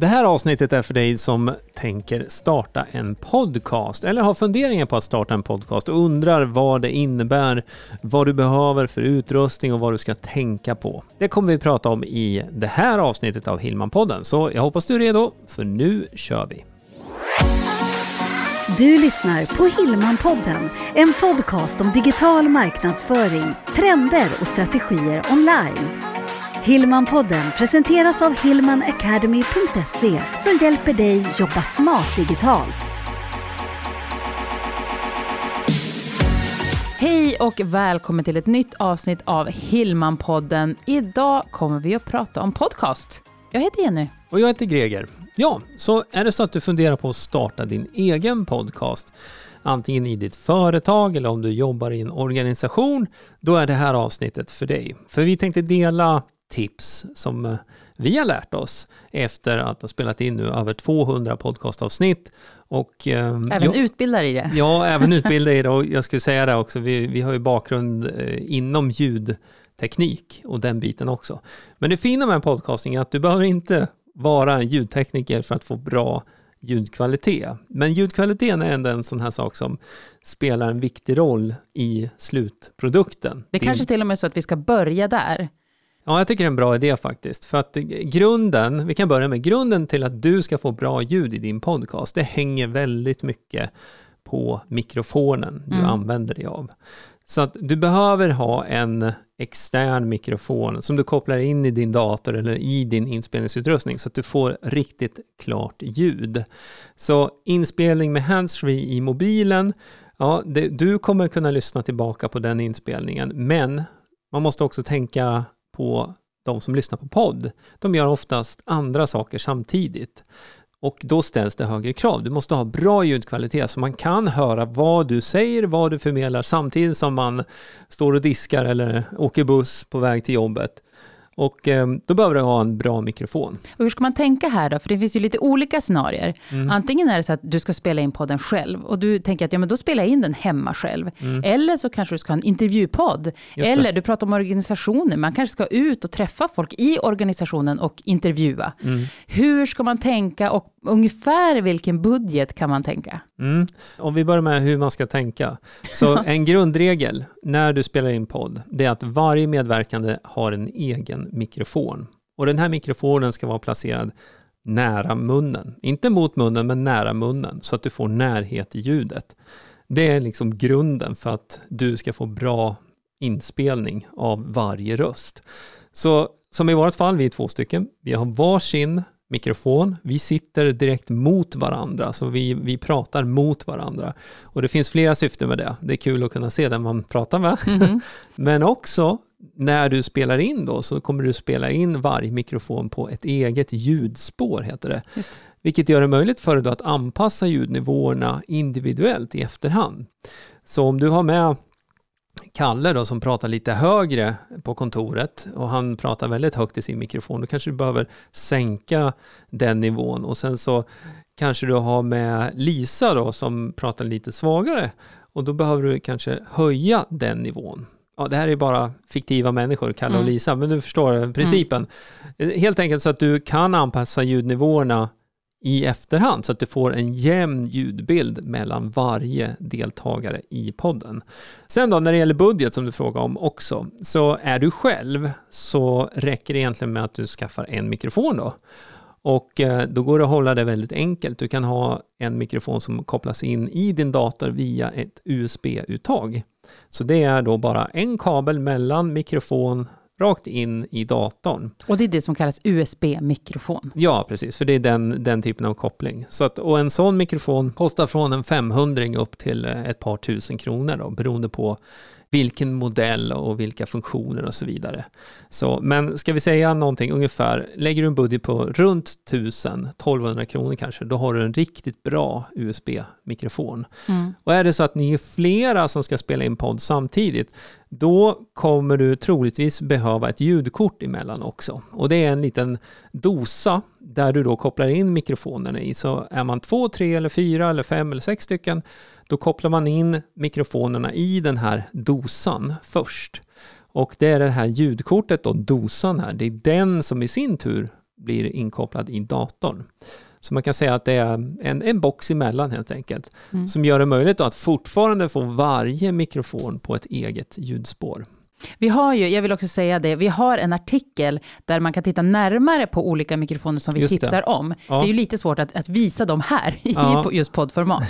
Det här avsnittet är för dig som tänker starta en podcast eller har funderingar på att starta en podcast och undrar vad det innebär, vad du behöver för utrustning och vad du ska tänka på. Det kommer vi prata om i det här avsnittet av Hillman-podden, så jag hoppas du är redo, för nu kör vi! Du lyssnar på Hillman-podden, en podcast om digital marknadsföring, trender och strategier online. Hillman-podden presenteras av hillmanacademy.se som hjälper dig jobba smart digitalt. Hej och välkommen till ett nytt avsnitt av Hillman-podden. Idag kommer vi att prata om podcast. Jag heter Jenny. Och jag heter Greger. Ja, så är det så att du funderar på att starta din egen podcast, antingen i ditt företag eller om du jobbar i en organisation, då är det här avsnittet för dig. För vi tänkte dela tips som eh, vi har lärt oss efter att ha spelat in nu över 200 podcastavsnitt. Och, eh, även jag, utbildar i det. Ja, även utbildar i det och jag skulle säga det också, vi, vi har ju bakgrund eh, inom ljudteknik och den biten också. Men det fina med podcasting är att du behöver inte vara en ljudtekniker för att få bra ljudkvalitet. Men ljudkvaliteten är ändå en sån här sak som spelar en viktig roll i slutprodukten. Det är kanske till och med så att vi ska börja där. Ja, jag tycker det är en bra idé faktiskt. För att grunden, vi kan börja med grunden till att du ska få bra ljud i din podcast, det hänger väldigt mycket på mikrofonen du mm. använder dig av. Så att du behöver ha en extern mikrofon som du kopplar in i din dator eller i din inspelningsutrustning så att du får riktigt klart ljud. Så inspelning med handsfree i mobilen, ja, det, du kommer kunna lyssna tillbaka på den inspelningen, men man måste också tänka på de som lyssnar på podd. De gör oftast andra saker samtidigt. Och då ställs det högre krav. Du måste ha bra ljudkvalitet så man kan höra vad du säger, vad du förmedlar samtidigt som man står och diskar eller åker buss på väg till jobbet. Och eh, då behöver du ha en bra mikrofon. Och hur ska man tänka här då? För det finns ju lite olika scenarier. Mm. Antingen är det så att du ska spela in podden själv och du tänker att ja, men då spelar jag in den hemma själv. Mm. Eller så kanske du ska ha en intervjupodd. Eller du pratar om organisationer. Man kanske ska ut och träffa folk i organisationen och intervjua. Mm. Hur ska man tänka och ungefär vilken budget kan man tänka? Mm. Om vi börjar med hur man ska tänka. Så en grundregel när du spelar in podd, det är att varje medverkande har en egen mikrofon. Och den här mikrofonen ska vara placerad nära munnen. Inte mot munnen, men nära munnen, så att du får närhet i ljudet. Det är liksom grunden för att du ska få bra inspelning av varje röst. Så som i vårt fall, vi är två stycken, vi har varsin mikrofon. Vi sitter direkt mot varandra, så vi, vi pratar mot varandra. Och det finns flera syften med det. Det är kul att kunna se den man pratar med. Mm. Men också när du spelar in då så kommer du spela in varje mikrofon på ett eget ljudspår, heter det. det. Vilket gör det möjligt för dig att anpassa ljudnivåerna individuellt i efterhand. Så om du har med Kalle då som pratar lite högre på kontoret och han pratar väldigt högt i sin mikrofon, då kanske du behöver sänka den nivån och sen så kanske du har med Lisa då som pratar lite svagare och då behöver du kanske höja den nivån. Ja, det här är bara fiktiva människor, Kalle och mm. Lisa, men du förstår principen. Mm. Helt enkelt så att du kan anpassa ljudnivåerna i efterhand så att du får en jämn ljudbild mellan varje deltagare i podden. Sen då när det gäller budget som du frågar om också, så är du själv så räcker det egentligen med att du skaffar en mikrofon då. Och eh, då går det att hålla det väldigt enkelt. Du kan ha en mikrofon som kopplas in i din dator via ett USB-uttag. Så det är då bara en kabel mellan mikrofon rakt in i datorn. Och det är det som kallas USB-mikrofon? Ja, precis, för det är den, den typen av koppling. Så att, och en sån mikrofon kostar från en 500 upp till eh, ett par tusen kronor då, beroende på vilken modell och vilka funktioner och så vidare. Så, men ska vi säga någonting ungefär, lägger du en budget på runt 1000-1200 kronor kanske, då har du en riktigt bra USB-mikrofon. Mm. Och är det så att ni är flera som ska spela in podd samtidigt, då kommer du troligtvis behöva ett ljudkort emellan också. Och det är en liten dosa där du då kopplar in mikrofonerna i. Så är man två, tre eller fyra eller fem eller sex stycken, då kopplar man in mikrofonerna i den här dosan först. Och det är det här ljudkortet och dosan här, det är den som i sin tur blir inkopplad i datorn. Så man kan säga att det är en, en box emellan helt enkelt, mm. som gör det möjligt att fortfarande få varje mikrofon på ett eget ljudspår. Vi har ju, jag vill också säga det, vi har en artikel där man kan titta närmare på olika mikrofoner som vi just tipsar det. om. Ja. Det är ju lite svårt att, att visa dem här i ja. just poddformat.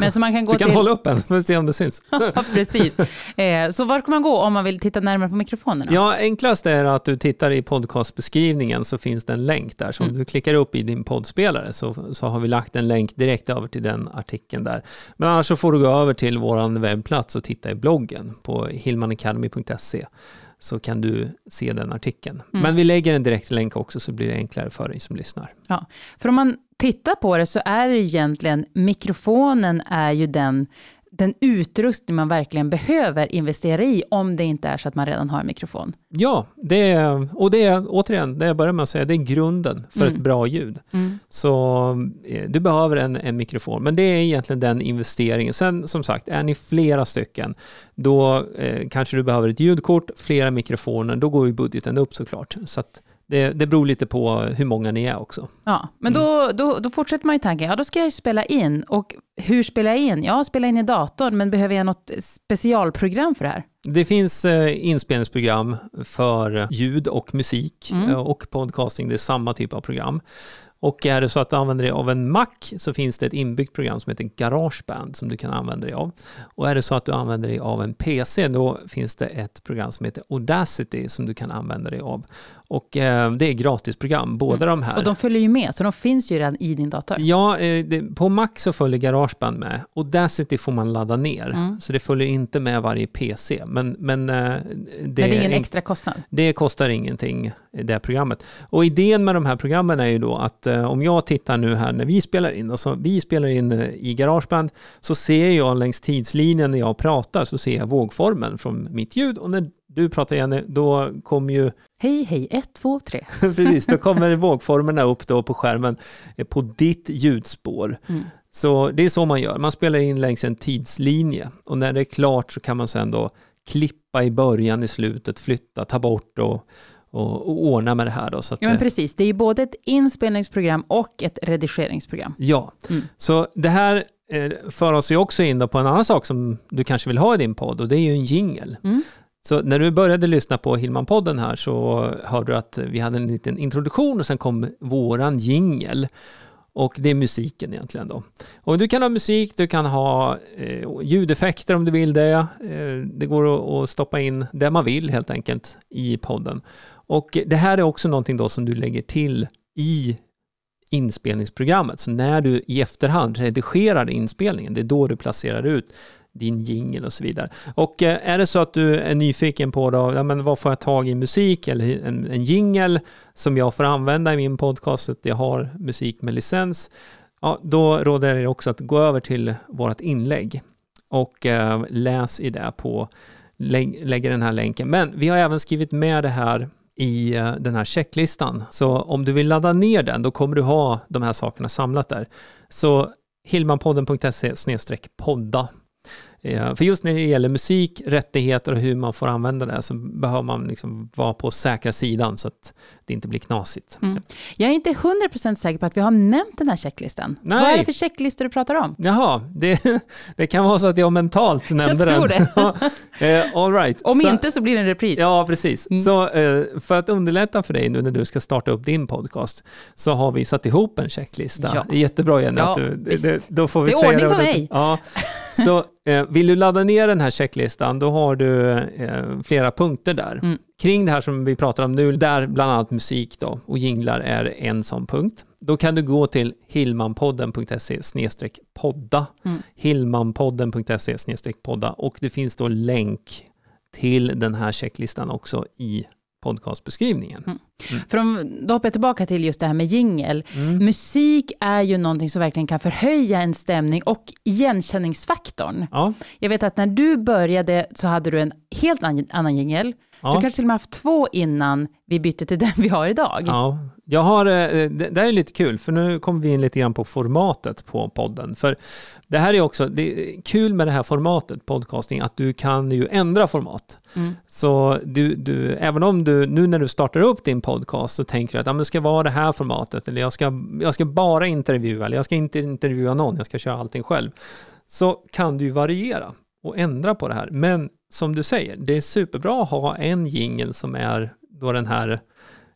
Men så man kan gå du kan till... hålla upp en, för se om det syns. ja, precis. Eh, så var kan man gå om man vill titta närmare på mikrofonerna? Ja, enklast är att du tittar i podcastbeskrivningen så finns det en länk där. Så om mm. du klickar upp i din poddspelare så, så har vi lagt en länk direkt över till den artikeln där. Men annars så får du gå över till vår webbplats och titta i bloggen på hillmanacademy.se se så kan du se den artikeln. Mm. Men vi lägger en direkt länk också så blir det enklare för dig som lyssnar. Ja, för om man tittar på det så är det egentligen, mikrofonen är ju den den utrustning man verkligen behöver investera i, om det inte är så att man redan har en mikrofon. Ja, det är, och det är återigen, det jag börjar med att säga, det är grunden för mm. ett bra ljud. Mm. Så eh, du behöver en, en mikrofon, men det är egentligen den investeringen. Sen som sagt, är ni flera stycken, då eh, kanske du behöver ett ljudkort, flera mikrofoner, då går ju budgeten upp såklart. Så att, det, det beror lite på hur många ni är också. Ja, men mm. då, då, då fortsätter man ju tanken, ja då ska jag spela in. Och hur spelar jag in? Ja, spela in i datorn, men behöver jag något specialprogram för det här? Det finns eh, inspelningsprogram för ljud och musik mm. Eh, och podcasting. Det är samma typ av program. Och är det så att du använder dig av en Mac så finns det ett inbyggt program som heter Garageband som du kan använda dig av. Och är det så att du använder dig av en PC då finns det ett program som heter Audacity som du kan använda dig av. Och eh, det är gratisprogram, båda mm. de här. Och de följer ju med, så de finns ju redan i din dator. Ja, eh, det, på Mac så följer Garageband med. Audacity får man ladda ner, mm. så det följer inte med varje PC. Men, men, eh, det, men det är ingen extra kostnad? Det kostar ingenting, det programmet. Och idén med de här programmen är ju då att eh, om jag tittar nu här när vi spelar in, och så vi spelar in eh, i Garageband, så ser jag längs tidslinjen när jag pratar, så ser jag vågformen från mitt ljud. Och när du pratar Jenny, då kommer ju... Hej, hej, ett, två, tre. Precis, då kommer vågformerna upp då på skärmen eh, på ditt ljudspår. Mm. Så det är så man gör, man spelar in längs en tidslinje och när det är klart så kan man sedan då klippa i början, i slutet, flytta, ta bort och, och, och ordna med det här. Då, så ja, men precis. Det är ju både ett inspelningsprogram och ett redigeringsprogram. Ja, mm. så det här eh, för oss ju också in på en annan sak som du kanske vill ha i din podd och det är ju en jingel. Mm. Så när du började lyssna på Hillman-podden här så hörde du att vi hade en liten introduktion och sen kom våran jingel. Och det är musiken egentligen då. Och du kan ha musik, du kan ha eh, ljudeffekter om du vill det. Eh, det går att, stoppa in det man vill helt enkelt i podden. Och det här är också någonting då som du lägger till i inspelningsprogrammet. Så när du i efterhand redigerar inspelningen, det är då du placerar ut din jingel och så vidare. Och eh, är det så att du är nyfiken på då, ja, men vad får jag tag i musik eller en, en jingel som jag får använda i min podcast, att jag har musik med licens, ja, då råder jag dig också att gå över till vårt inlägg och eh, läs i det på, lägg, lägger den här länken. Men vi har även skrivit med det här i eh, den här checklistan. Så om du vill ladda ner den, då kommer du ha de här sakerna samlat där. Så hillmanpodden.se podda för just när det gäller musik, rättigheter och hur man får använda det så behöver man liksom vara på säkra sidan så att det inte blir knasigt. Mm. Jag är inte 100% säker på att vi har nämnt den här checklistan. Nej. Vad är det för checklistor du pratar om? Jaha, det, det kan vara så att jag mentalt nämnde den. Jag tror det. uh, all right. Om så, inte så blir det en repris. Ja, precis. Mm. Så uh, för att underlätta för dig nu när du ska starta upp din podcast så har vi satt ihop en checklista. Ja. Jättebra Jenny. Ja, att du, det, då får vi det är ordning på mig. Ja. Så eh, vill du ladda ner den här checklistan, då har du eh, flera punkter där. Mm. Kring det här som vi pratar om nu, där bland annat musik då, och jinglar är en sån punkt. Då kan du gå till hillmanpodden.se podda. Mm. Hillmanpodden.se podda och det finns då länk till den här checklistan också i podcastbeskrivningen. Mm. Mm. För om, då hoppar jag tillbaka till just det här med jingel. Mm. Musik är ju någonting som verkligen kan förhöja en stämning och igenkänningsfaktorn. Ja. Jag vet att när du började så hade du en helt annan jingel. Ja. Du kanske till och med haft två innan vi bytte till den vi har idag. Ja, jag har, eh, det, det är lite kul, för nu kommer vi in lite grann på formatet på podden. För det här är också, det är kul med det här formatet, podcasting, att du kan ju ändra format. Mm. Så du, du, även om du, nu när du startar upp din podcast så tänker du att ja, det ska vara det här formatet eller jag ska, jag ska bara intervjua eller jag ska inte intervjua någon, jag ska köra allting själv. Så kan du variera och ändra på det här. Men som du säger, det är superbra att ha en jingel som är då den här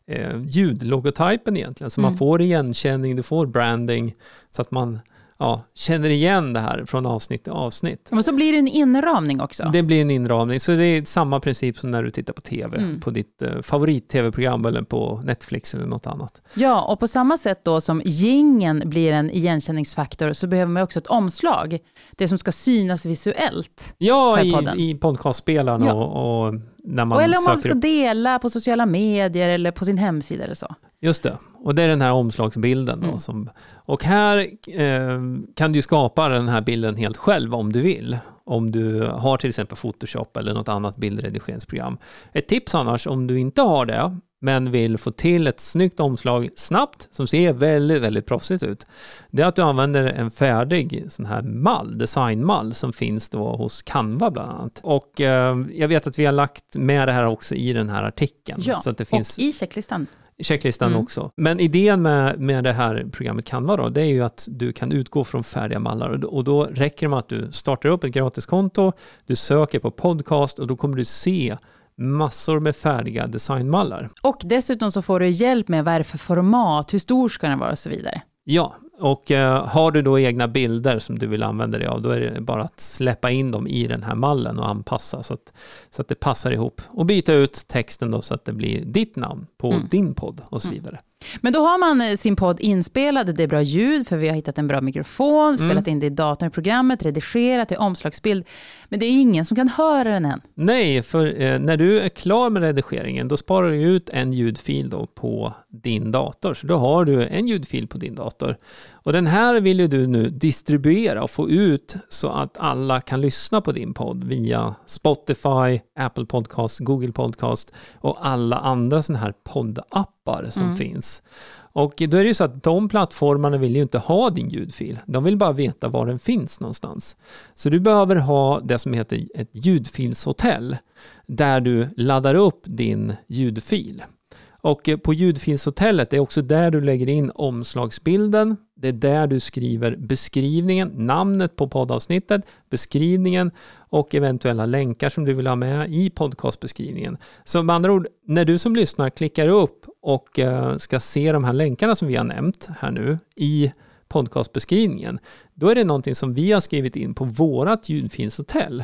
eh, ljudlogotypen egentligen, så mm. man får igenkänning, du får branding, så att man ja, känner igen det här från avsnitt till avsnitt. Och så blir det en inramning också. Det blir en inramning, så det är samma princip som när du tittar på tv, mm. på ditt eh, favorit-tv-program eller på Netflix eller något annat. Ja, och på samma sätt då som gingen blir en igenkänningsfaktor så behöver man också ett omslag, det som ska synas visuellt. Ja, i, i podcastspelaren ja. och, och när man och eller om man ska upp... dela på sociala medier eller på sin hemsida eller så. Just det, och det är den här omslagsbilden. Då, mm. som, och här eh, kan du skapa den här bilden helt själv om du vill. Om du har till exempel Photoshop eller något annat bildredigeringsprogram. Ett tips annars om du inte har det, men vill få till ett snyggt omslag snabbt som ser väldigt, väldigt proffsigt ut. Det är att du använder en färdig sån här mall, designmall som finns då hos Canva bland annat. Och eh, jag vet att vi har lagt med det här också i den här artikeln. Ja, så att det finns... och i checklistan checklistan mm. också. Men idén med, med det här programmet Canva då, det är ju att du kan utgå från färdiga mallar och då räcker det med att du startar upp ett gratiskonto, du söker på podcast och då kommer du se massor med färdiga designmallar. Och dessutom så får du hjälp med vad är det för format, hur stor ska den vara och så vidare. Ja, och eh, har du då egna bilder som du vill använda dig av, då är det bara att släppa in dem i den här mallen och anpassa så att, så att det passar ihop. Och byta ut texten då så att det blir ditt namn på mm. din podd och så mm. vidare. Mm. Men då har man eh, sin podd inspelad, det är bra ljud, för vi har hittat en bra mikrofon, mm. spelat in det i datorn i programmet, redigerat, det är omslagsbild. Men det är ingen som kan höra den än. Nej, för eh, när du är klar med redigeringen, då sparar du ut en ljudfil då på din dator. Så då har du en ljudfil på din dator. Och den här vill ju du nu distribuera och få ut så att alla kan lyssna på din podd via Spotify, Apple Podcast, Google Podcast och alla andra sådana här poddappar som mm. finns. Och då är det ju så att de plattformarna vill ju inte ha din ljudfil. De vill bara veta var den finns någonstans. Så du behöver ha det som heter ett ljudfilshotell där du laddar upp din ljudfil. Och på ljudfilshotellet, är också där du lägger in omslagsbilden, det är där du skriver beskrivningen, namnet på poddavsnittet, beskrivningen och eventuella länkar som du vill ha med i podcastbeskrivningen. Så med andra ord, när du som lyssnar klickar upp och eh, ska se de här länkarna som vi har nämnt här nu i podcastbeskrivningen, då är det någonting som vi har skrivit in på vårat ljudfilshotell.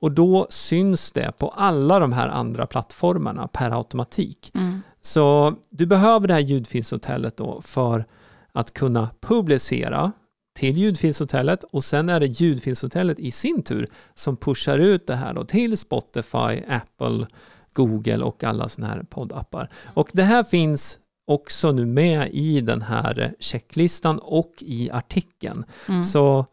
Och då syns det på alla de här andra plattformarna per automatik. Mm. Så du behöver det här ljudfilshotellet då för att kunna publicera till ljudfilshotellet och sen är det ljudfilshotellet i sin tur som pushar ut det här då till Spotify, Apple, Google och alla sådana här poddappar. Och det här finns också nu med i den här checklistan och i artikeln. Mm. Så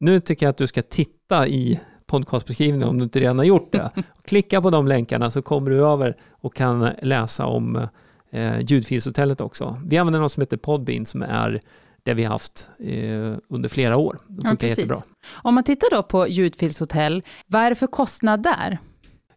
nu tycker jag att du ska titta i podcastbeskrivningen om du inte redan har gjort det. Klicka på de länkarna så kommer du över och kan läsa om eh, ljudfilshotellet också. Vi använder något som heter Podbean som är det vi har haft eh, under flera år. Det funkar ja, jättebra. Om man tittar då på ljudfilshotell, vad är det för kostnad där?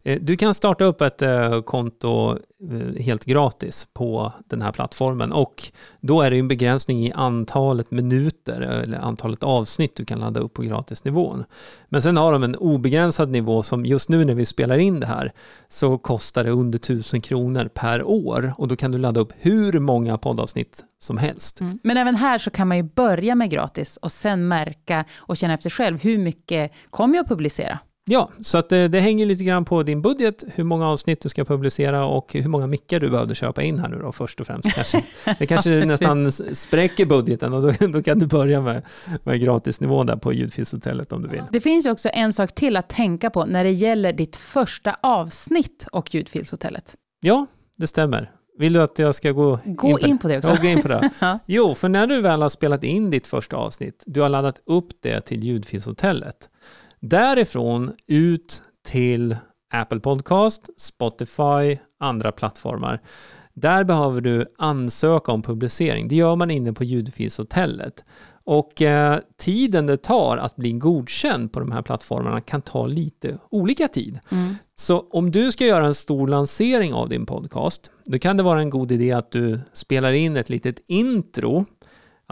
Eh, du kan starta upp ett eh, konto Eh, helt gratis på den här plattformen och då är det en begränsning i antalet minuter eh, eller antalet avsnitt du kan ladda upp på gratisnivån. Men sen har de en obegränsad nivå som just nu när vi spelar in det här så kostar det under 1000 kronor per år och då kan du ladda upp hur många poddavsnitt som helst. Mm. Men även här så kan man ju börja med gratis och sen märka och känna efter själv hur mycket kommer jag att publicera? Ja, så att det, det, hänger lite grann på din budget, hur många avsnitt du ska publicera och hur många mickar du behövde köpa in här nu då först och främst. Kanske. Det kanske nästan spräcker budgeten och då, då kan du börja med, med gratisnivån där på ljudfilshotellet om du vill. Det finns ju också en sak till att tänka på när det gäller ditt första avsnitt och ljudfilshotellet. Ja, det stämmer. Vill du att jag ska gå, gå in, på, in på det också? Ja, gå in på det. ja. Jo, för när du väl har spelat in ditt första avsnitt, du har laddat upp det till ljudfilshotellet, Därifrån ut till Apple Podcast, Spotify, andra plattformar. Där behöver du ansöka om publicering. Det gör man inne på ljudfilshotellet. Och eh, tiden det tar att bli godkänd på de här plattformarna kan ta lite olika tid. Mm. Så om du ska göra en stor lansering av din podcast, då kan det vara en god idé att du spelar in ett litet intro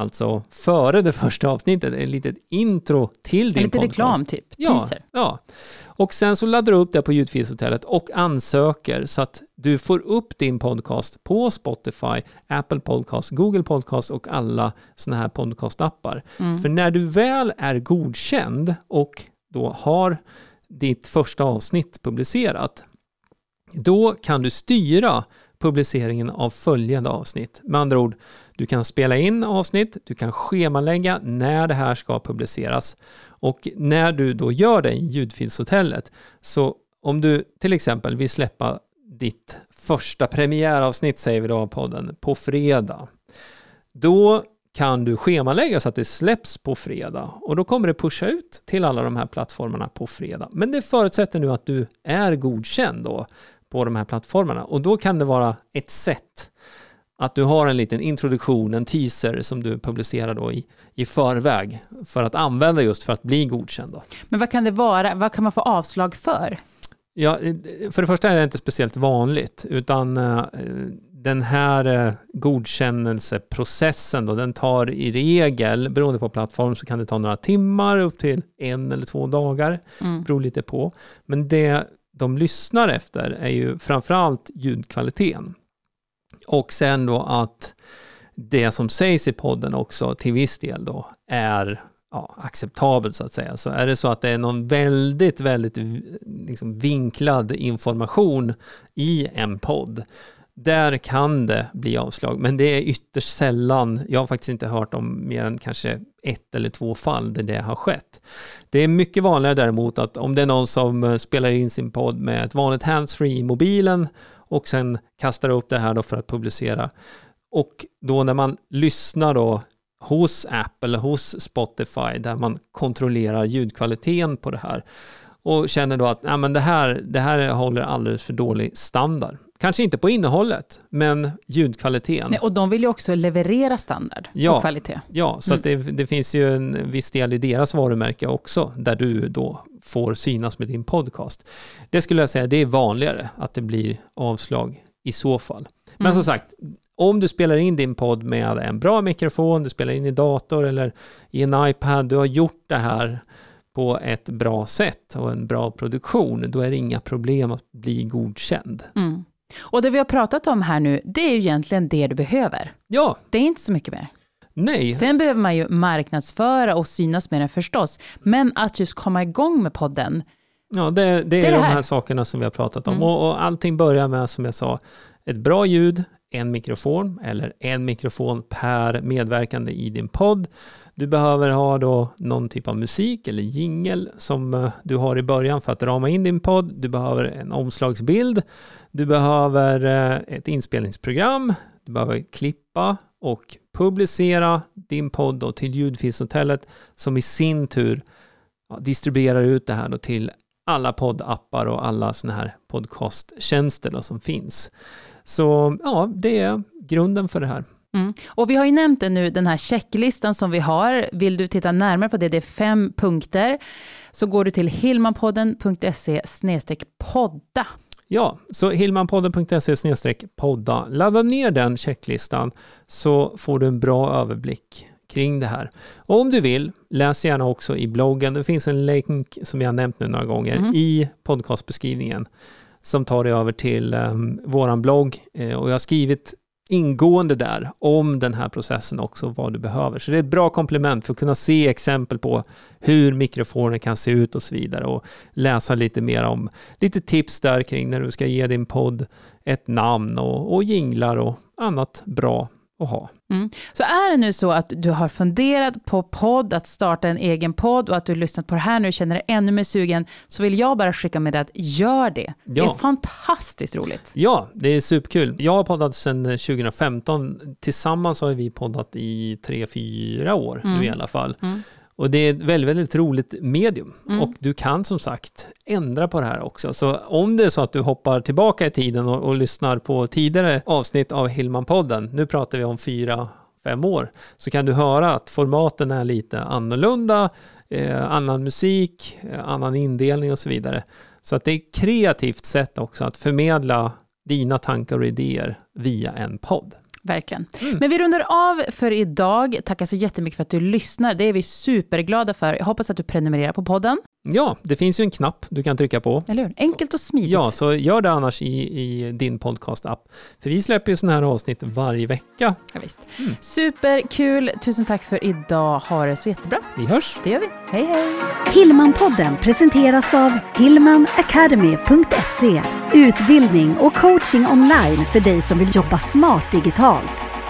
alltså före det första avsnittet, ett litet intro till din lite podcast. Lite reklam typ, teaser. Ja, ja. Och sen så laddar du upp det på Ljudfilshotellet och ansöker så att du får upp din podcast på Spotify, Apple Podcast, Google Podcast och alla sådana här podcastappar. Mm. För när du väl är godkänd och då har ditt första avsnitt publicerat, då kan du styra publiceringen av följande avsnitt. Med andra ord, du kan spela in avsnitt, du kan schemalägga när det här ska publiceras. Och när du då gör det i ljudfilshotellet så om du till exempel vill släppa ditt första premiäravsnitt säger vi då av podden på fredag då kan du schemalägga så att det släpps på fredag. Och då kommer det pusha ut till alla de här plattformarna på fredag. Men det förutsätter nu att du är godkänd då på de här plattformarna. Och då kan det vara ett sätt att du har en liten introduktion, en teaser som du publicerar då i, i förväg för att använda just för att bli godkänd. Då. Men vad kan det vara? Vad kan man få avslag för? Ja, för det första är det inte speciellt vanligt, utan uh, den här uh, godkännelseprocessen då, den tar i regel, beroende på plattform, så kan det ta några timmar, upp till en eller två dagar, mm. beror lite på. Men det de lyssnar efter är ju framförallt ljudkvaliteten. Och sen då att det som sägs i podden också till viss del då är ja, acceptabelt så att säga. Så är det så att det är någon väldigt, väldigt liksom vinklad information i en podd, där kan det bli avslag. Men det är ytterst sällan, jag har faktiskt inte hört om mer än kanske ett eller två fall där det har skett. Det är mycket vanligare däremot att om det är någon som eh, spelar in sin podd med ett vanligt handsfree i mobilen och sen kastar upp det här då för att publicera. Och då när man lyssnar då hos Apple hos Spotify där man kontrollerar ljudkvaliteten på det här och känner då att Nej, men det, här, det här håller alldeles för dålig standard. Kanske inte på innehållet, men ljudkvaliteten. Nej, och de vill ju också leverera standard ja, och kvalitet. Ja, så mm. det, det, finns ju en viss del i deras varumärke också, där du då får synas med din podcast. Det skulle jag säga, det är vanligare att det blir avslag i så fall. Men mm. som sagt, om du spelar in din podd med en bra mikrofon, du spelar in i dator eller i en iPad, du har gjort det här på ett bra sätt och en bra produktion, då är det inga problem att bli godkänd. Mm. Och det vi har pratat om här nu, det är ju egentligen det du behöver. Ja. Det är inte så mycket mer. Nej. Sen behöver man ju marknadsföra och synas med den förstås. Men att just komma igång med podden, Ja, det, det, det är, är det de här. här sakerna som vi har pratat om. Mm. Och, och allting börjar med, som jag sa, ett bra ljud, en mikrofon eller en mikrofon per medverkande i din podd. Du behöver ha då någon typ av musik eller jingel som eh, du har i början för att rama in din podd. Du behöver en omslagsbild. Du behöver eh, ett inspelningsprogram. Du behöver klippa och publicera din podd då till Ljudfilshotellet som i sin tur distribuerar ut det här då till alla poddappar och alla sådana här podcasttjänster som finns. Så ja, det är grunden för det här. Mm. Och vi har ju nämnt det nu, den här checklistan som vi har. Vill du titta närmare på det, det är fem punkter. Så går du till hillmanpodden.se podda. Ja, så hillmanpodden.se podda. Ladda ner den checklistan så får du en bra överblick kring det här. Och om du vill, läs gärna också i bloggen. Det finns en länk som jag nämnt nu några gånger mm. i podcastbeskrivningen som tar dig över till um, våran blogg. Eh, och jag har skrivit ingående där om den här processen också, vad du behöver. Så det är ett bra komplement för att kunna se exempel på hur mikrofoner kan se ut och så vidare och läsa lite mer om lite tips där kring när du ska ge din podd ett namn och, och jinglar och annat bra att ha. Mm. Så är det nu så att du har funderat på podd, att starta en egen podd och att du har lyssnat på det här nu och känner dig ännu mer sugen, så vill jag bara skicka med dig att gör det. Ja. Det är fantastiskt roligt. Ja, det är superkul. Jag har poddat sedan 2015. Tillsammans har vi poddat i tre, fyra år mm. nu i alla fall. Mm. Och det är ett väldigt, väldigt roligt medium. Mm. Och du kan som sagt ändra på det här också. Så om det är så att du hoppar tillbaka i tiden och, och lyssnar på tidigare avsnitt av Hillman-podden, nu pratar vi om fyra, fem år, så kan du höra att formaten är lite annorlunda, eh, annan musik, eh, annan indelning och så vidare. Så att det är ett kreativt sätt också att förmedla dina tankar och idéer via en podd. Verkligen. Mm. Men vi rundar av för idag. Tackar så jättemycket för att du lyssnar. Det är vi superglada för. Jag hoppas att du prenumererar på podden. Ja, det finns ju en knapp du kan trycka på. Eller hur? Enkelt och smidigt. Ja, så gör det annars i, i din podcast-app. För vi släpper ju sådana här avsnitt varje vecka. Ja, visst. Mm. Superkul. Tusen tack för idag. Ha det så jättebra. Vi hörs! Det gör vi. Hej, hej. Hillmanpodden presenteras av hillmanacademy.se Utbildning och coaching online för dig som vill jobba smart digitalt.